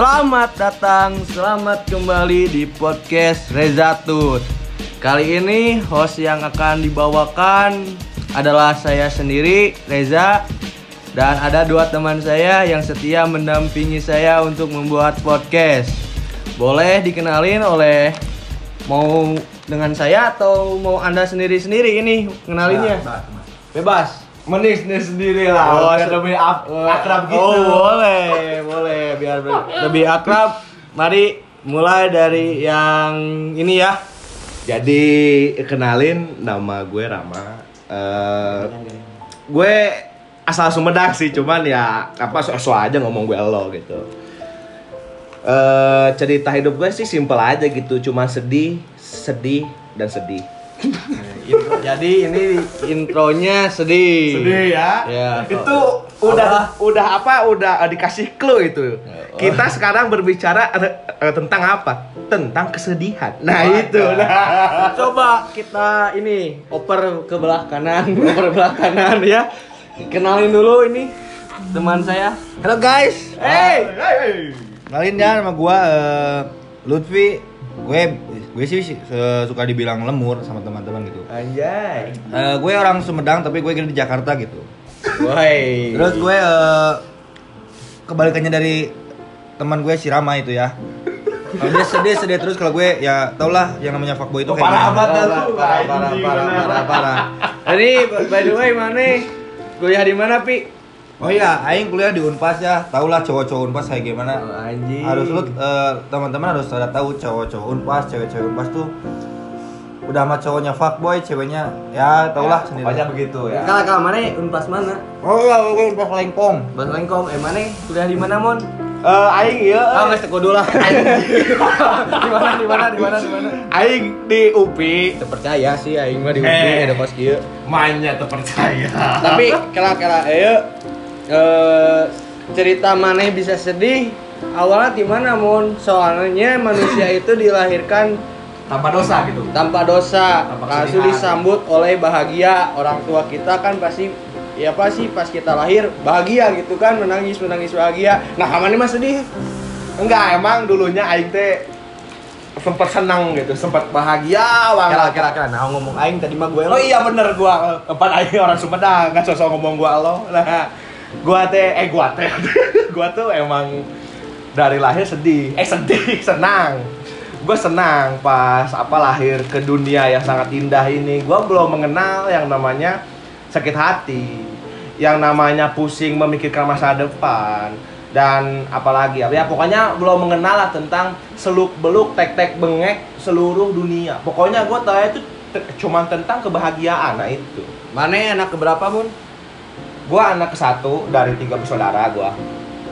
Selamat datang, selamat kembali di podcast Rezatut. Kali ini host yang akan dibawakan adalah saya sendiri, Reza, dan ada dua teman saya yang setia mendampingi saya untuk membuat podcast. Boleh dikenalin oleh mau dengan saya atau mau anda sendiri-sendiri ini kenalinnya? Bebas. Menis sendiri lah, Oh, lebih ap- akrab gitu. Oh boleh biar ber- lebih akrab. Mari mulai dari yang ini ya. Jadi kenalin nama gue Rama. Eh, gue asal Sumedang sih, cuman ya apa so aja ngomong gue lo gitu. Eh cerita hidup gue sih simpel aja gitu, cuma sedih, sedih dan sedih. Jadi ini intronya sedih. ya. Ya. Itu udah udah apa? Udah eh, dikasih clue itu. Oh. Kita sekarang berbicara eh, tentang apa? Tentang kesedihan. Nah, Wadah. itu. Nah. Coba kita ini oper ke belah kanan, oper belah kanan ya. Kenalin dulu ini teman saya. Halo guys, Hey. kenalin ya nama gua eh, Lutfi. Gue gue sih suka dibilang lemur sama teman-teman gitu. Anjay. Eh, gue orang Sumedang tapi gue gede di Jakarta gitu. Woi. Terus gue eh, kebalikannya dari teman gue si Rama itu ya. Kalau dia sedih sedih terus kalau gue ya tau lah yang namanya fuckboy itu Oh, parah amat. parah, lu, parah, parah, parah, bener. parah, parah. Jadi by the way mana? Kuliah di mana, Pi? Oh iya, aing kuliah di Unpas ya. Tau lah cowok-cowok Unpas kayak gimana. Oh, anjing. harus lu eh, teman-teman harus pada tahu cowok-cowok unpas cewek-cewek unpas tuh udah sama cowoknya fuckboy ceweknya ya tau lah sendiri Pokoknya begitu ya. Kalau kalau mana unpas mana? oh iya gue unpas lengkong Bas Lengkong, eh mana? Kuliah di mana, Mon? Eh, aing ya. Ah, nggak teko dulu lah. di mana? Di mana? Di mana? Di mana? Aing di UPI. Terpercaya sih aing mah di UPI Eh. ada kos kieu. Mainnya terpercaya. Tapi kela kela ayo eh cerita mana bisa sedih awalnya di mana mon soalnya manusia itu dilahirkan tanpa dosa gitu. tanpa dosa langsung kesedihan. disambut oleh bahagia orang tua kita kan pasti ya pasti pas kita lahir bahagia gitu kan menangis menangis bahagia nah kapan mah sedih Enggak, emang dulunya aing teh sempat senang gitu, sempat bahagia kira banget. kira kira nah ngomong aing tadi mah gue Oh iya bener gua tempat aing orang Sumedang kan sosok ngomong gua lo. Nah, gua teh eh gua teh gua tuh emang dari lahir sedih. Eh sedih, senang. Gua senang pas apa lahir ke dunia yang sangat indah ini. Gua belum mengenal yang namanya sakit hati, yang namanya pusing memikirkan masa depan dan apalagi ya. Pokoknya belum mengenal lah tentang seluk beluk tek tek bengek seluruh dunia. Pokoknya gua tahu itu cuman tentang kebahagiaan. Nah itu. Mana anak keberapa mon gua anak ke satu dari tiga bersaudara gua.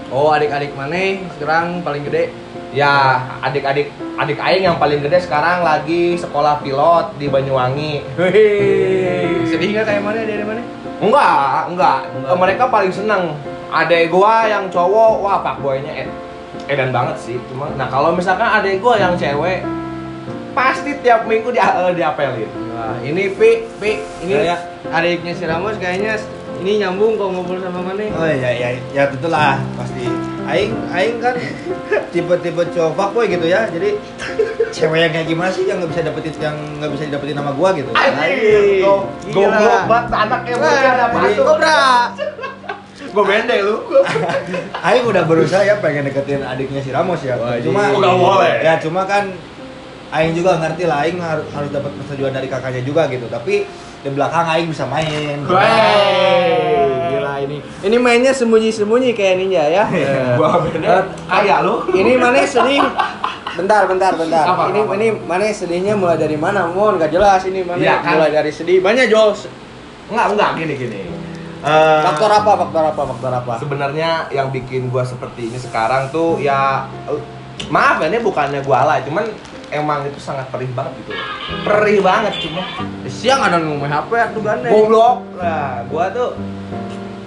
Oh adik-adik mana? Sekarang paling gede ya adik-adik adik aing yang paling gede sekarang lagi sekolah pilot di Banyuwangi Hehehe. sedih nggak kayak mana dari mana enggak enggak Enggak. Eh, mereka paling seneng adek gua yang cowok wah pak boynya ed edan banget sih cuma nah kalau misalkan adek gua yang cewek pasti tiap minggu dia eh, diapelin Wah, ini Pi, Pi, ini Ya, ya. adiknya si Ramos kayaknya ini nyambung kalau ngobrol sama mana? oh iya ya ya tentulah pasti aing aing kan tipe-tipe cowok fuckboy gitu ya jadi cewek yang kayak gimana sih yang nggak bisa dapetin yang nggak bisa didapetin sama gua gitu Anjing, go- Gila. goblok banget anaknya ada apa jadi- tuh? Kobra. Gue bende lu. Aing udah berusaha ya pengen deketin adiknya si Ramos ya. Wah, cuma Nggak boleh. Ya cuma kan Aing juga ngerti lah Aing harus harus dapat persetujuan dari kakaknya juga gitu. Tapi di belakang Aing bisa main. Wey. Ini. Ini mainnya sembunyi-sembunyi kayak ninja ya. Gua bende. Kaya lu. ini mana sedih? Bentar, bentar, bentar. Apa, ini apa? ini mana sedihnya mulai dari mana? Mon, gak jelas ini mana Iya, kan? mulai dari sedih. Banyak Jol. Enggak, enggak gini gini. Eh, Faktor apa? Faktor apa? Faktor apa? sebenarnya yang bikin gua seperti ini sekarang tuh ya eh, maaf ya ini bukannya gua alay cuman emang itu sangat perih banget gitu perih banget cuma Siang ada ngomong HP tuh gandeng. goblok nah gua tuh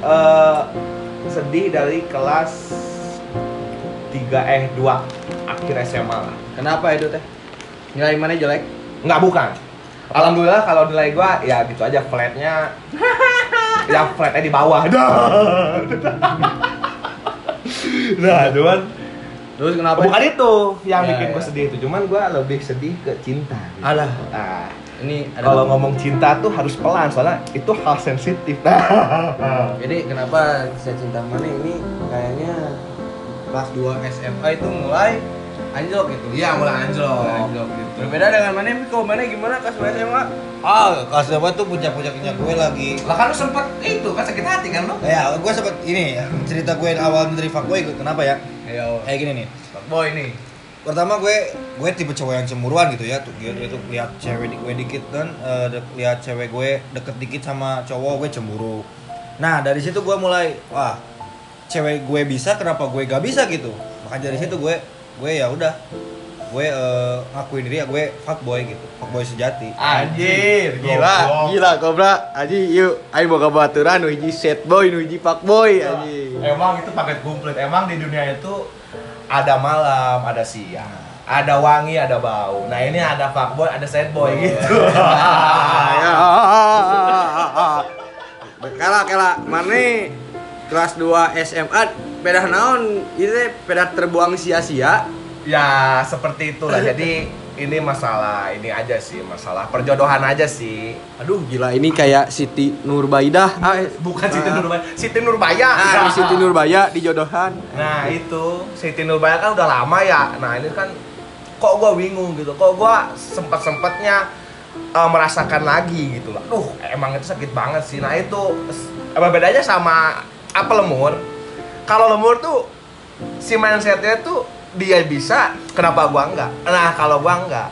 eh sedih dari kelas 3 eh 2 akhir SMA lah Kenapa itu teh? Nilai mana jelek? Enggak bukan. Alhamdulillah kalau nilai gua ya gitu aja flatnya ya flatnya di bawah. Nah, cuman Terus kenapa? Bukan itu yang Ya, bikin ya. gue sedih itu, cuman gue lebih sedih ke cinta. gitu. Alah. Nah, Ini kalau ngomong cinta tuh harus pelan soalnya itu hal sensitif. Jadi kenapa saya cinta mana ini kayaknya kelas 2 SMA itu mulai anjlok gitu. Iya, mulai anjlok. Mulai anjlok gitu. Berbeda dengan mana kalau mana gimana kelas 2 SMA? Ah, kelas berapa tuh puncak-puncaknya gue lagi Lah kan lu sempet itu kan sakit hati kan lu? Ya, gue sempet ini cerita gue awal menerima fuckboy kenapa ya? Ayo. Kayak gini nih. Boy nih. Pertama gue gue tipe cowok yang cemburuan gitu ya. Tuh gitu itu lihat cewek di gue dikit kan eh, de- lihat cewek gue deket dikit sama cowok gue cemburu. Nah, dari situ gue mulai wah, cewek gue bisa kenapa gue gak bisa gitu. Maka dari situ gue gue ya udah gue eh, ngakuin diri ya gue fuckboy gitu. Fuckboy sejati. Anjir, Gila, gila Kobra. Aji yuk, ayo boga baturan nu hiji set boy, hiji pak boy aji. Emang itu paket komplit. Emang di dunia itu ada malam, ada siang, ada wangi, ada bau. Nah ini ada fuckboy, ada sad boy gitu. Kala kala mana kelas 2 SMA pedah naon? Itu pedah terbuang sia-sia? Ya seperti itulah. Jadi ini masalah ini aja sih, masalah perjodohan aja sih. aduh gila ini kayak Siti Nurbaidah ah, eh, Bukan Siti Nurbaya, Siti Nurbaya. ah, Siti Nurbaya di jodohan Nah itu Siti Nurbaya kan udah lama ya. Nah ini kan kok gua bingung gitu. Kok gua sempat sempatnya merasakan lagi gitu lah. Duh emang itu sakit banget sih. Nah itu apa bedanya sama apa lemur? Kalau lemur tuh si mindsetnya tuh dia bisa, kenapa gua enggak? Nah kalau gua enggak,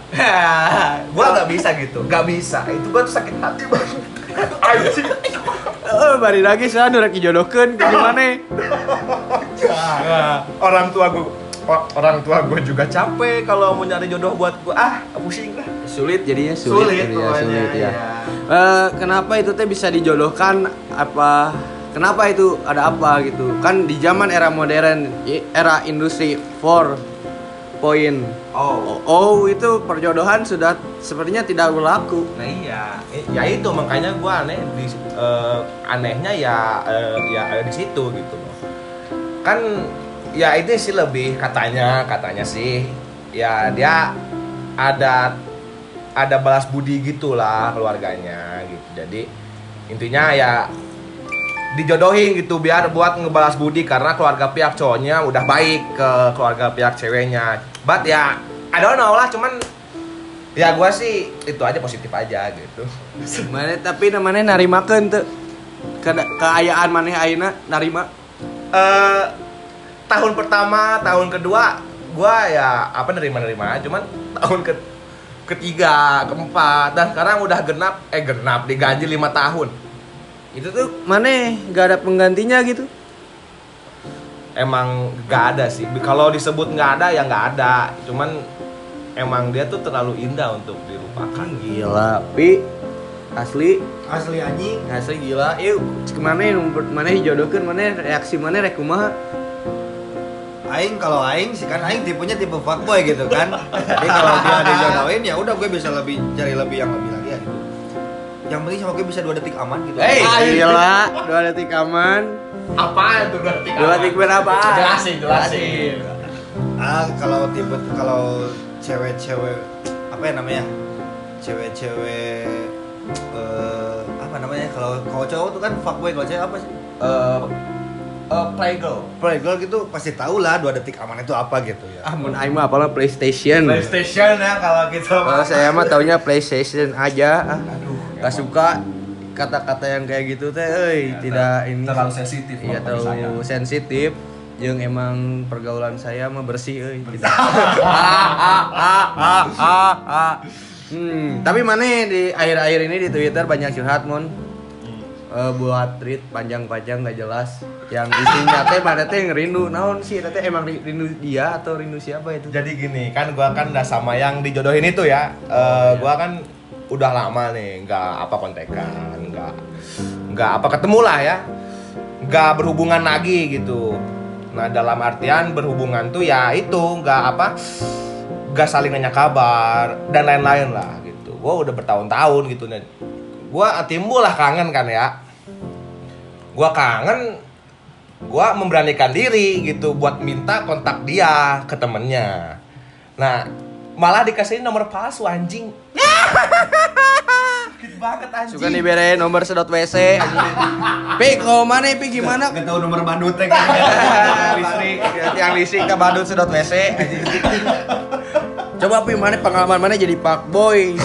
gua nggak bisa gitu, nggak bisa. Itu gua tuh sakit hati banget. Anjing. oh bari lagi saya nu rek dijodohkeun ke mana Nah, orang tua gue orang tua gue juga capek kalau mau nyari jodoh buat gue ah pusing lah sulit jadinya sulit, sulit, jadinya, pokoknya, sulit ya. iya. Eh, kenapa itu teh bisa dijodohkan apa kenapa itu ada apa gitu? Kan di zaman era modern era industri 4 poin oh. Oh itu perjodohan sudah sepertinya tidak berlaku. Nah iya. I- ya itu makanya gue aneh di eh, anehnya ya eh, ya ada di situ gitu. Loh kan ya itu sih lebih katanya katanya sih ya dia ada ada balas budi gitulah keluarganya gitu. Jadi intinya ya dijodohin gitu biar buat ngebalas budi karena keluarga pihak cowoknya udah baik ke keluarga pihak ceweknya. But ya I don't know lah cuman ya gua sih itu aja positif aja gitu. Mana tapi namanya narimakeun tuh. Ke keayaan maneh ayeuna narima. Eh tahun pertama tahun kedua gua ya apa nerima nerima aja cuman tahun ke ketiga keempat dan sekarang udah genap eh genap diganti lima tahun itu tuh maneh gak ada penggantinya gitu. Emang nggak ada sih. Kalau disebut nggak ada ya nggak ada. Cuman emang dia tuh terlalu indah untuk dilupakan. Gila pi asli. Asli anjing. asli gila. Yuk ke mana mana dijodohkan mana reaksi mana rek kumaha? Aing kalau Aing sih kan Aing tipenya tipe fuckboy gitu kan. Jadi kalau dia dijodohin ya udah gue bisa lebih cari lebih yang lebih lagi. Yang penting sama gue bisa dua detik aman gitu. Hey! Ah, gila dua detik aman. Apaan tuh berarti dua detik berapa? Jelasin jelasin. Ah kalau tipe kalau cewek-cewek apa ya namanya? Cewek-cewek eh apa namanya? Kalau kalau cowok tuh kan fuckboy, kalau cewek apa sih? eh eh, playgirl. Playgirl gitu pasti tahu lah dua detik aman itu apa gitu ya. ah mun aing mah apalah PlayStation. PlayStation ya kalau gitu. Kalau saya mah taunya PlayStation aja. Ah aduh gak suka kata-kata yang kayak gitu teh euy tidak ini. terlalu sensitif iya terlalu sensitif. Yang emang pergaulan saya mah bersih euy gitu. hmm, tapi mana di akhir-akhir ini di Twitter banyak curhat mon? Eh, buat tweet panjang-panjang gak jelas. Yang isinya teh mana teh ngerindu. Naon sih teh emang rindu dia atau rindu siapa itu? Jadi gini kan gua kan udah sama yang dijodohin itu ya. Eh, gua kan udah lama nih nggak apa kontekan nggak nggak apa ketemu lah ya. Nggak berhubungan lagi gitu. Nah dalam artian berhubungan tuh ya itu nggak apa nggak saling nanya kabar dan lain-lain lah gitu. Gua udah bertahun-tahun gitu dan gua timbul lah kangen kan ya. Gua kangen gua memberanikan diri gitu buat minta kontak dia ke temennya. Nah malah dikasih nomor palsu anjing sakit banget anjing Suka dibere nomor sedot WC. Pi, kau mana Pi gimana? Gak tau nomor badut teh listrik, yang listrik ke badut sedot WC. Coba Pi, mana pengalaman mana jadi pak boy?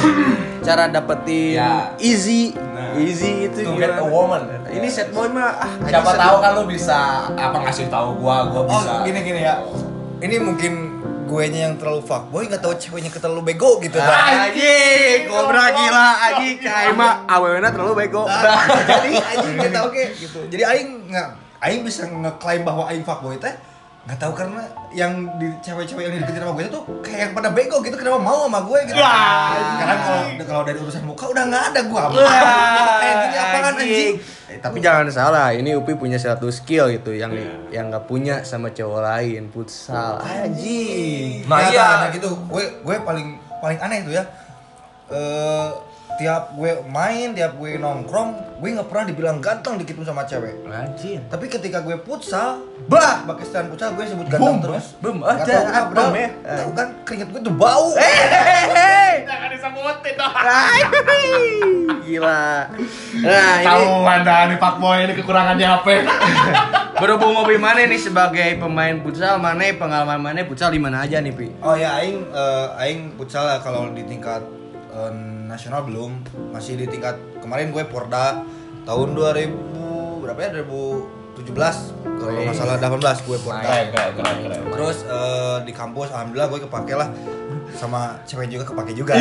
Cara dapetin Ya. easy, Nah. easy itu To get a woman. Ini set boy mah ah, siapa tahu kan lu bisa apa ngasih tahu gua gua Oh bisa gini gini ya Ini mungkin gue nya yang terlalu fuckboy nggak tahu ceweknya terlalu bego gitu Ah, kan Anjing, kobra gila anjing. Kayak mah terlalu bego. jadi nggak tahu kayak gitu. jadi aing nggak aing bisa ngeklaim bahwa aing fuckboy teh nggak tahu karena yang di cewek-cewek yang dideketin sama gue itu tuh kayak yang pada bego gitu kenapa mau sama gue gitu. Karena kalau kalau dari urusan muka udah nggak ada gue kayak gini apaan anjing. Eh, tapi jangan salah, ini Upi punya satu skill gitu yang yang nggak punya sama cowok lain, futsal. Anjing. Nah, Nah, iya. nah, gitu. Gue gue paling paling aneh itu ya. Eh tiap gue main tiap gue nongkrong gue nggak pernah dibilang ganteng dikit pun sama cewek Anjing. Tapi ketika gue futsal, bah, pakai stand futsal gue sebut ganteng terus. Boom, ada, tahu ada, kenapa. ya. Tahu kan keringet gue tuh bau. jangan disebutin dong Gila. Nah, ini tahu anda nih pak boy ini kekurangannya apa berhubung Upi mana nih sebagai pemain futsal, mana pengalaman mana futsal di mana aja nih, Pi? Oh ya, aing eh, aing futsal lah kalau di tingkat eh, nasional belum, masih di tingkat kemarin gue Porda tahun 2000 berapa ya? 2017 kalau nggak salah 18 gue Porda. keren keren keren keren Terus eh, di kampus alhamdulillah gue kepake lah. Sama cewek juga kepake juga.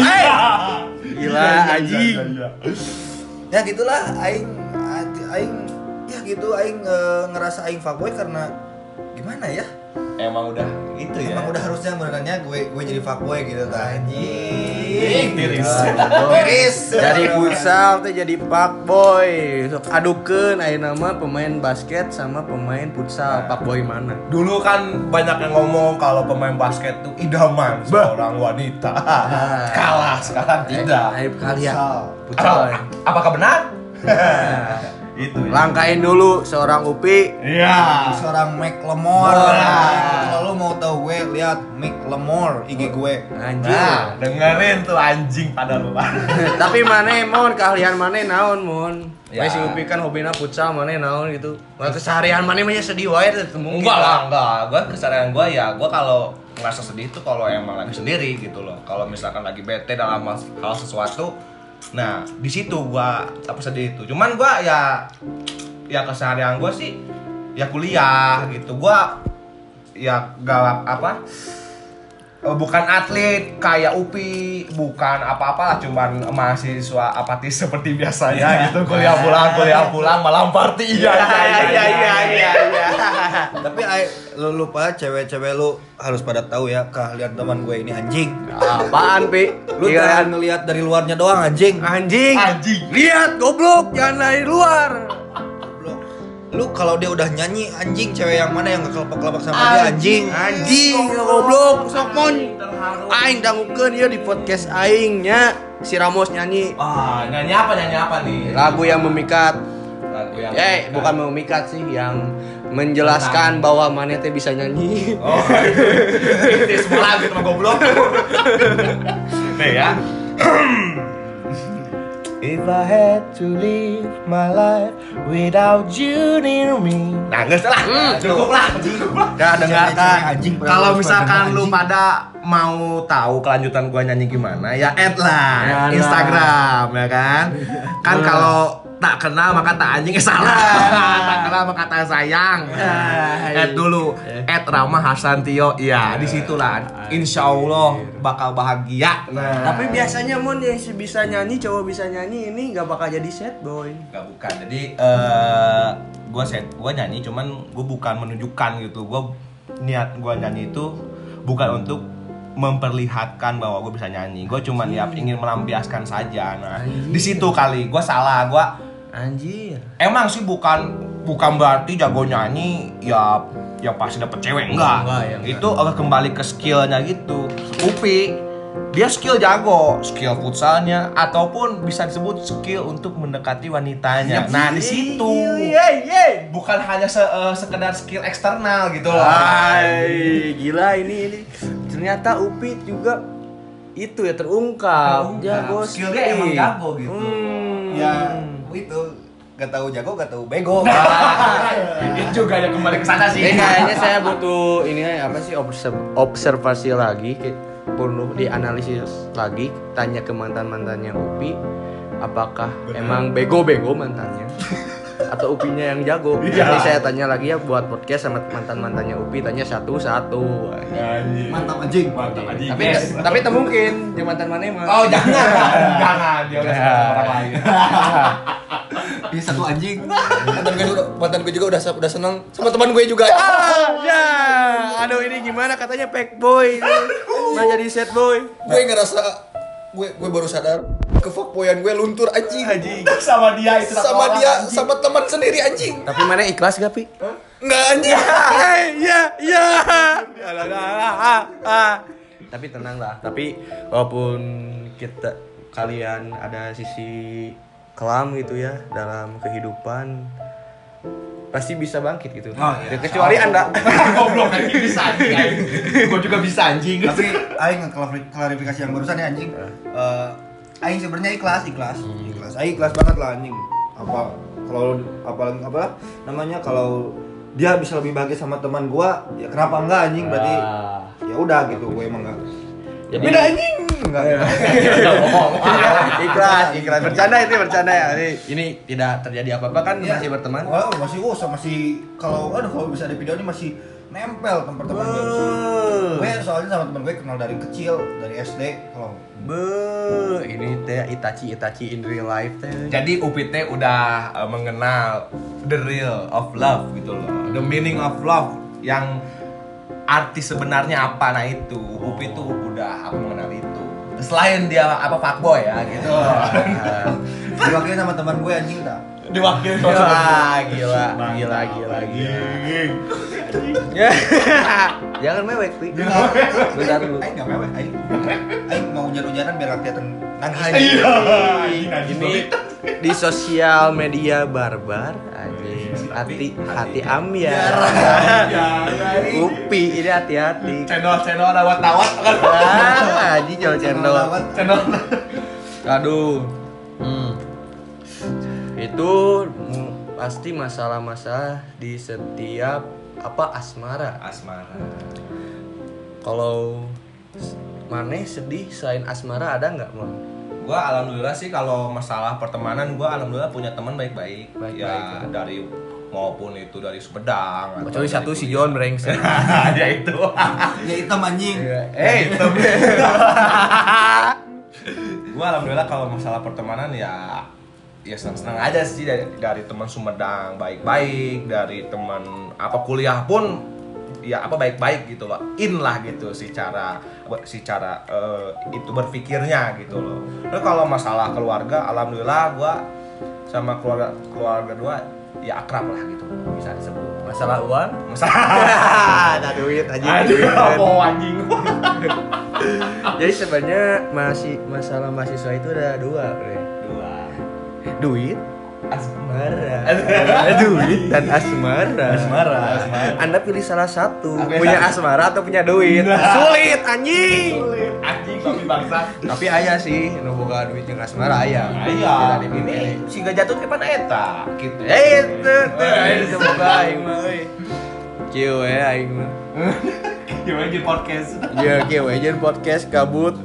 Gila, anjing. ya gitulah aing aing ya gitu aing eh, ngerasa aing fuckboy karena gimana ya emang udah itu ya emang udah harusnya benerannya gue gue jadi fuckboy gitu kan Anjing, tiris. tiris Dari futsal teh jadi pak boy. Sok adukeun aya nama pemain basket sama pemain futsal. Pak boy mana? Dulu kan banyak yang ngomong kalau pemain basket tuh idaman seorang wanita. Kalah sekarang tidak. Aib kali ya. Futsal. Apa- apakah benar? Itu ya. Langkain dulu seorang Upi. Iya. seorang Mac Lemore Wah. kalau lu mau tahu gue lihat Mac Lemore IG gue Anjing. Nah, dengerin tuh anjing pada lu. Tapi mana mon keahlian mana naon mon? Ya. Ya. si Upi kan hobinya futsal mana naon gitu. Waktu seharian mana mah sedih wae mungkin. Enggak lah, enggak. Gua kesadaran gua ya, gua kalau ngerasa sedih itu kalau emang lagi sendiri gitu loh. Kalau misalkan lagi bete dalam hal sesuatu, nah di situ gua apa sedih itu. Cuman gua ya ya keseharian gua sih ya kuliah gitu. Gua ya gak apa bukan atlet kayak Upi, bukan apa-apa lah, cuman mahasiswa apatis seperti biasanya gitu. Kuliah pulang, kuliah pulang, malam party. Iya, iya, iya, iya, iya, iya. tapi ay, lu lupa cewek-cewek lu harus pada tahu ya keahlian teman gue ini anjing Apaan Pi? lu Iya. jangan ngelihat dari luarnya doang anjing Anjing. Anjing. Lihat goblok jangan dari luar. Lu, kalau dia udah nyanyi anjing cewek yang mana yang kelepek-kelepek sama dia anjing Anjing goblok sok mon. Aing dangukeun ieu di podcast aing nya si Ramos nyanyi Ah, nyanyi apa nyanyi apa nih? lagu yang memikat. Lagu yang Eh, bukan memikat sih yang menjelaskan bahwa Mane teh bisa nyanyi. Oh, itu semua lagu sama goblok. Nih ya. If I had to live my life without you near me. Nah, nggak salah. Cukup lah. Cukup lah. Ya, dengarkan. Kalau misalkan lu pada mau tahu kelanjutan gua nyanyi gimana, ya add lah nah. Instagram, ya kan? Kan Nah. kalau tak kenal maka tak anjing eh, salah. tak kenal maka tak sayang. Ya, add dulu, add Rama Hasantio. Ya, di situlah. Insya Allah bakal bahagia. Nah, Tapi biasanya mon yang bisa nyanyi, cowok bisa nyanyi ini nggak bakal jadi set boy. Gak bukan. Jadi eh gue set gue nyanyi cuman gue bukan menunjukkan gitu. Gue niat gue nyanyi itu bukan untuk memperlihatkan bahwa gue bisa nyanyi. Gue cuman ya ingin melampiaskan saja. Nah, di situ kali gue salah. Gue Anjir. emang sih bukan bukan berarti jago nyanyi ya ya pasti dapet cewek enggak. Enggak, ya enggak. Itu agak kembali ke skillnya gitu. Upi dia skill jago, skill futsalnya ataupun bisa disebut skill untuk mendekati wanitanya. Nah, di situ bukan hanya se- eh, sekedar skill eksternal gitu loh. Hai, gila ini ini. Ternyata Upi juga itu ya terungkap. Terungkap. Jago Skillnya skill. emang jago gitu. Hmm. Ya, itu gak tahu jago, gak tahu bego. Ini juga ya kembali ke sana sih. Eh, kayaknya saya butuh ini apa sih observ- observasi lagi perlu dianalisis lagi tanya ke mantan mantannya Upi apakah emang bego-bego mantannya atau Upinya yang jago jadi saya tanya lagi ya buat podcast sama mantan mantannya Upi tanya satu satu Mantap anjing. Mantap anjing. tapi Yes. tapi tak mungkin di mantan mana emang Oh jangan, jangan dia udah sama orang lain. Ini satu anjing. Mantan gue juga, mantan gue juga udah udah senang sama teman gue juga. ah ya aduh ini gimana katanya pack boy mau jadi set boy gue ngerasa gue gue baru sadar kefuckboyan gue luntur anjing. Anjing. Sama dia itu Sama dia, anjing. sama teman sendiri anjing. tapi mana ikhlas gak pi Enggak anjing. ya ya tapi tenang lah tapi walaupun kita kalian ada sisi kelam gitu ya dalam kehidupan pasti bisa bangkit gitu Oh, iya. kecuali anda Goblok anjing bisa anjing. Gue juga bisa anjing. Tapi aing klarifikasi yang barusan ya anjing. Eh aing sebenarnya ikhlas, ikhlas. Ikhlas. Aing ikhlas banget lah anjing. Apa kalau apa apa namanya kalau dia bisa lebih bahagia sama teman gua, ya kenapa enggak anjing berarti Ah. ya udah gitu gue emang enggak. Jadi- Beda anjing. Enggak. ikhlas ikhlas bercanda itu bercanda ya ini, ini tidak terjadi apa apa kan Iya. masih berteman Oh, masih oh, masih kalau aduh kalau bisa di video ini masih nempel teman teman gue. Gue soalnya sama teman gue kenal dari kecil, dari SD kalau Be, ini teh Itachi Itachi in real life teh. Jadi UPT udah eh, mengenal the real of love gitu loh. The meaning of love yang arti sebenarnya apa nah itu. UPI tuh udah itu. Selain dia apa fuckboy ya gitu. diwakilin sama teman gue anjing tak. Diwakili Wah, gila, gila, gila, gila. Ya. Jangan mewek, Pi. Bentar dulu. Aing nggak mewek, aing. Aing mau hujan-hujanan biar kelihatan nangis. Iya. Ini di sosial media barbar anjing. Hati hati ambiar. Upi, ini hati-hati. Channel-channel lawat-lawat kan. Ah, anjing jual cendol. Lawat. Channel. Aduh. Hmm. Itu pasti masalah-masalah di setiap apa asmara. Asmara. Kalau Maneh sedih selain asmara ada nggak, Mon? Gua alhamdulillah sih kalau masalah pertemanan gua alhamdulillah punya teman baik-baik. Ya, ya. dari maupun itu dari Sumedang Kecuali satu si. John brengsek. ya itu. Ya hitam anjing. Eh, gua alhamdulillah kalau masalah pertemanan ya ya senang-senang aja sih dari dari teman Sumedang baik-baik, dari teman apa kuliah pun ya apa baik-baik gitu loh. In lah gitu secara secara eh, itu berpikirnya gitu loh. Terus kalau masalah keluarga alhamdulillah gua sama keluarga keluarga dua ya akrab lah gitu bisa disebut. masalah uang? Masalah ada duit aja. Aduh, apa anjing. Jadi sebenarnya masih masalah mahasiswa itu ada dua, Bre. Dua. Duit, asmara. Duit dan asmara. Asmara. Anda pilih salah satu, punya asmara atau punya duit. Sulit anjing. Anjing tapi bangsa. Tapi ayah sih, nu boga duit jeung asmara ayah. Tidak ini si jatuh ke mana eta gitu. Eh, itu tuh, Eh, itu boga aing mah euy. Kieu we aing mah. Gimana di podcast? Iya, kieu we podcast kabut.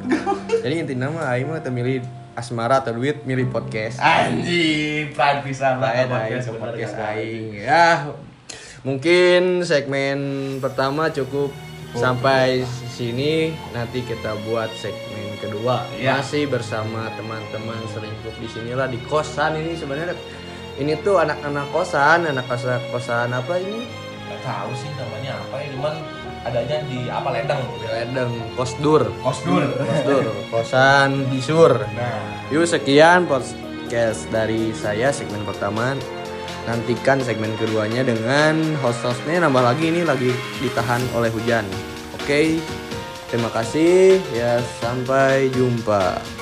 Jadi intinya mah aing mah teu milih asmara atau duit, milih podcast. Anjing, pride pisan lah ke podcast aing. Ya, mungkin segmen pertama cukup sampai sini. Nanti kita buat segmen kedua. Iya. Masih bersama teman-teman selingkuh di sinilah di kosan ini sebenarnya ini tuh anak-anak kosan, anak kosan kosan apa ini? Gak tahu sih namanya apa ya, cuman adanya di apa ledeng. Ledeng, kosdur. Kosdur. Kosdur, kosan di sur. Nah, Yuk sekian podcast dari saya segmen pertama. Nantikan segmen keduanya dengan host-hostnya nambah lagi ini lagi ditahan oleh hujan. Oke, Terima kasih ya sampai jumpa.